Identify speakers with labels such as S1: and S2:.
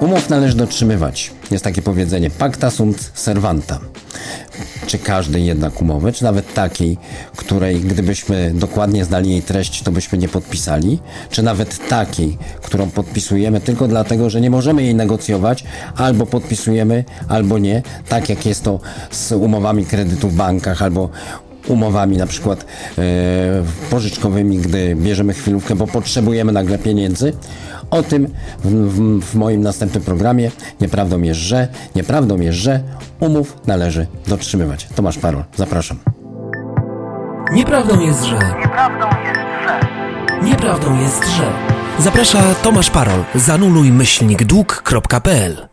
S1: Umów należy dotrzymywać. Jest takie powiedzenie pacta sunt servanta. Czy każdej jednak umowy, czy nawet takiej, której gdybyśmy dokładnie znali jej treść, to byśmy nie podpisali, czy nawet takiej, którą podpisujemy tylko dlatego, że nie możemy jej negocjować, albo podpisujemy, albo nie, tak jak jest to z umowami kredytu w bankach, albo umowami na przykład e, pożyczkowymi, gdy bierzemy chwilówkę, bo potrzebujemy nagle pieniędzy. O tym w, w, w moim następnym programie. Nieprawdą jest, że, nieprawdą jest, że umów należy dotrzymywać. Tomasz Parol, zapraszam.
S2: Nieprawdą jest, że.
S3: Nieprawdą jest, że.
S2: Nieprawdą jest, że. Zaprasza Tomasz Parol. Zanuluj myślnik dług.pl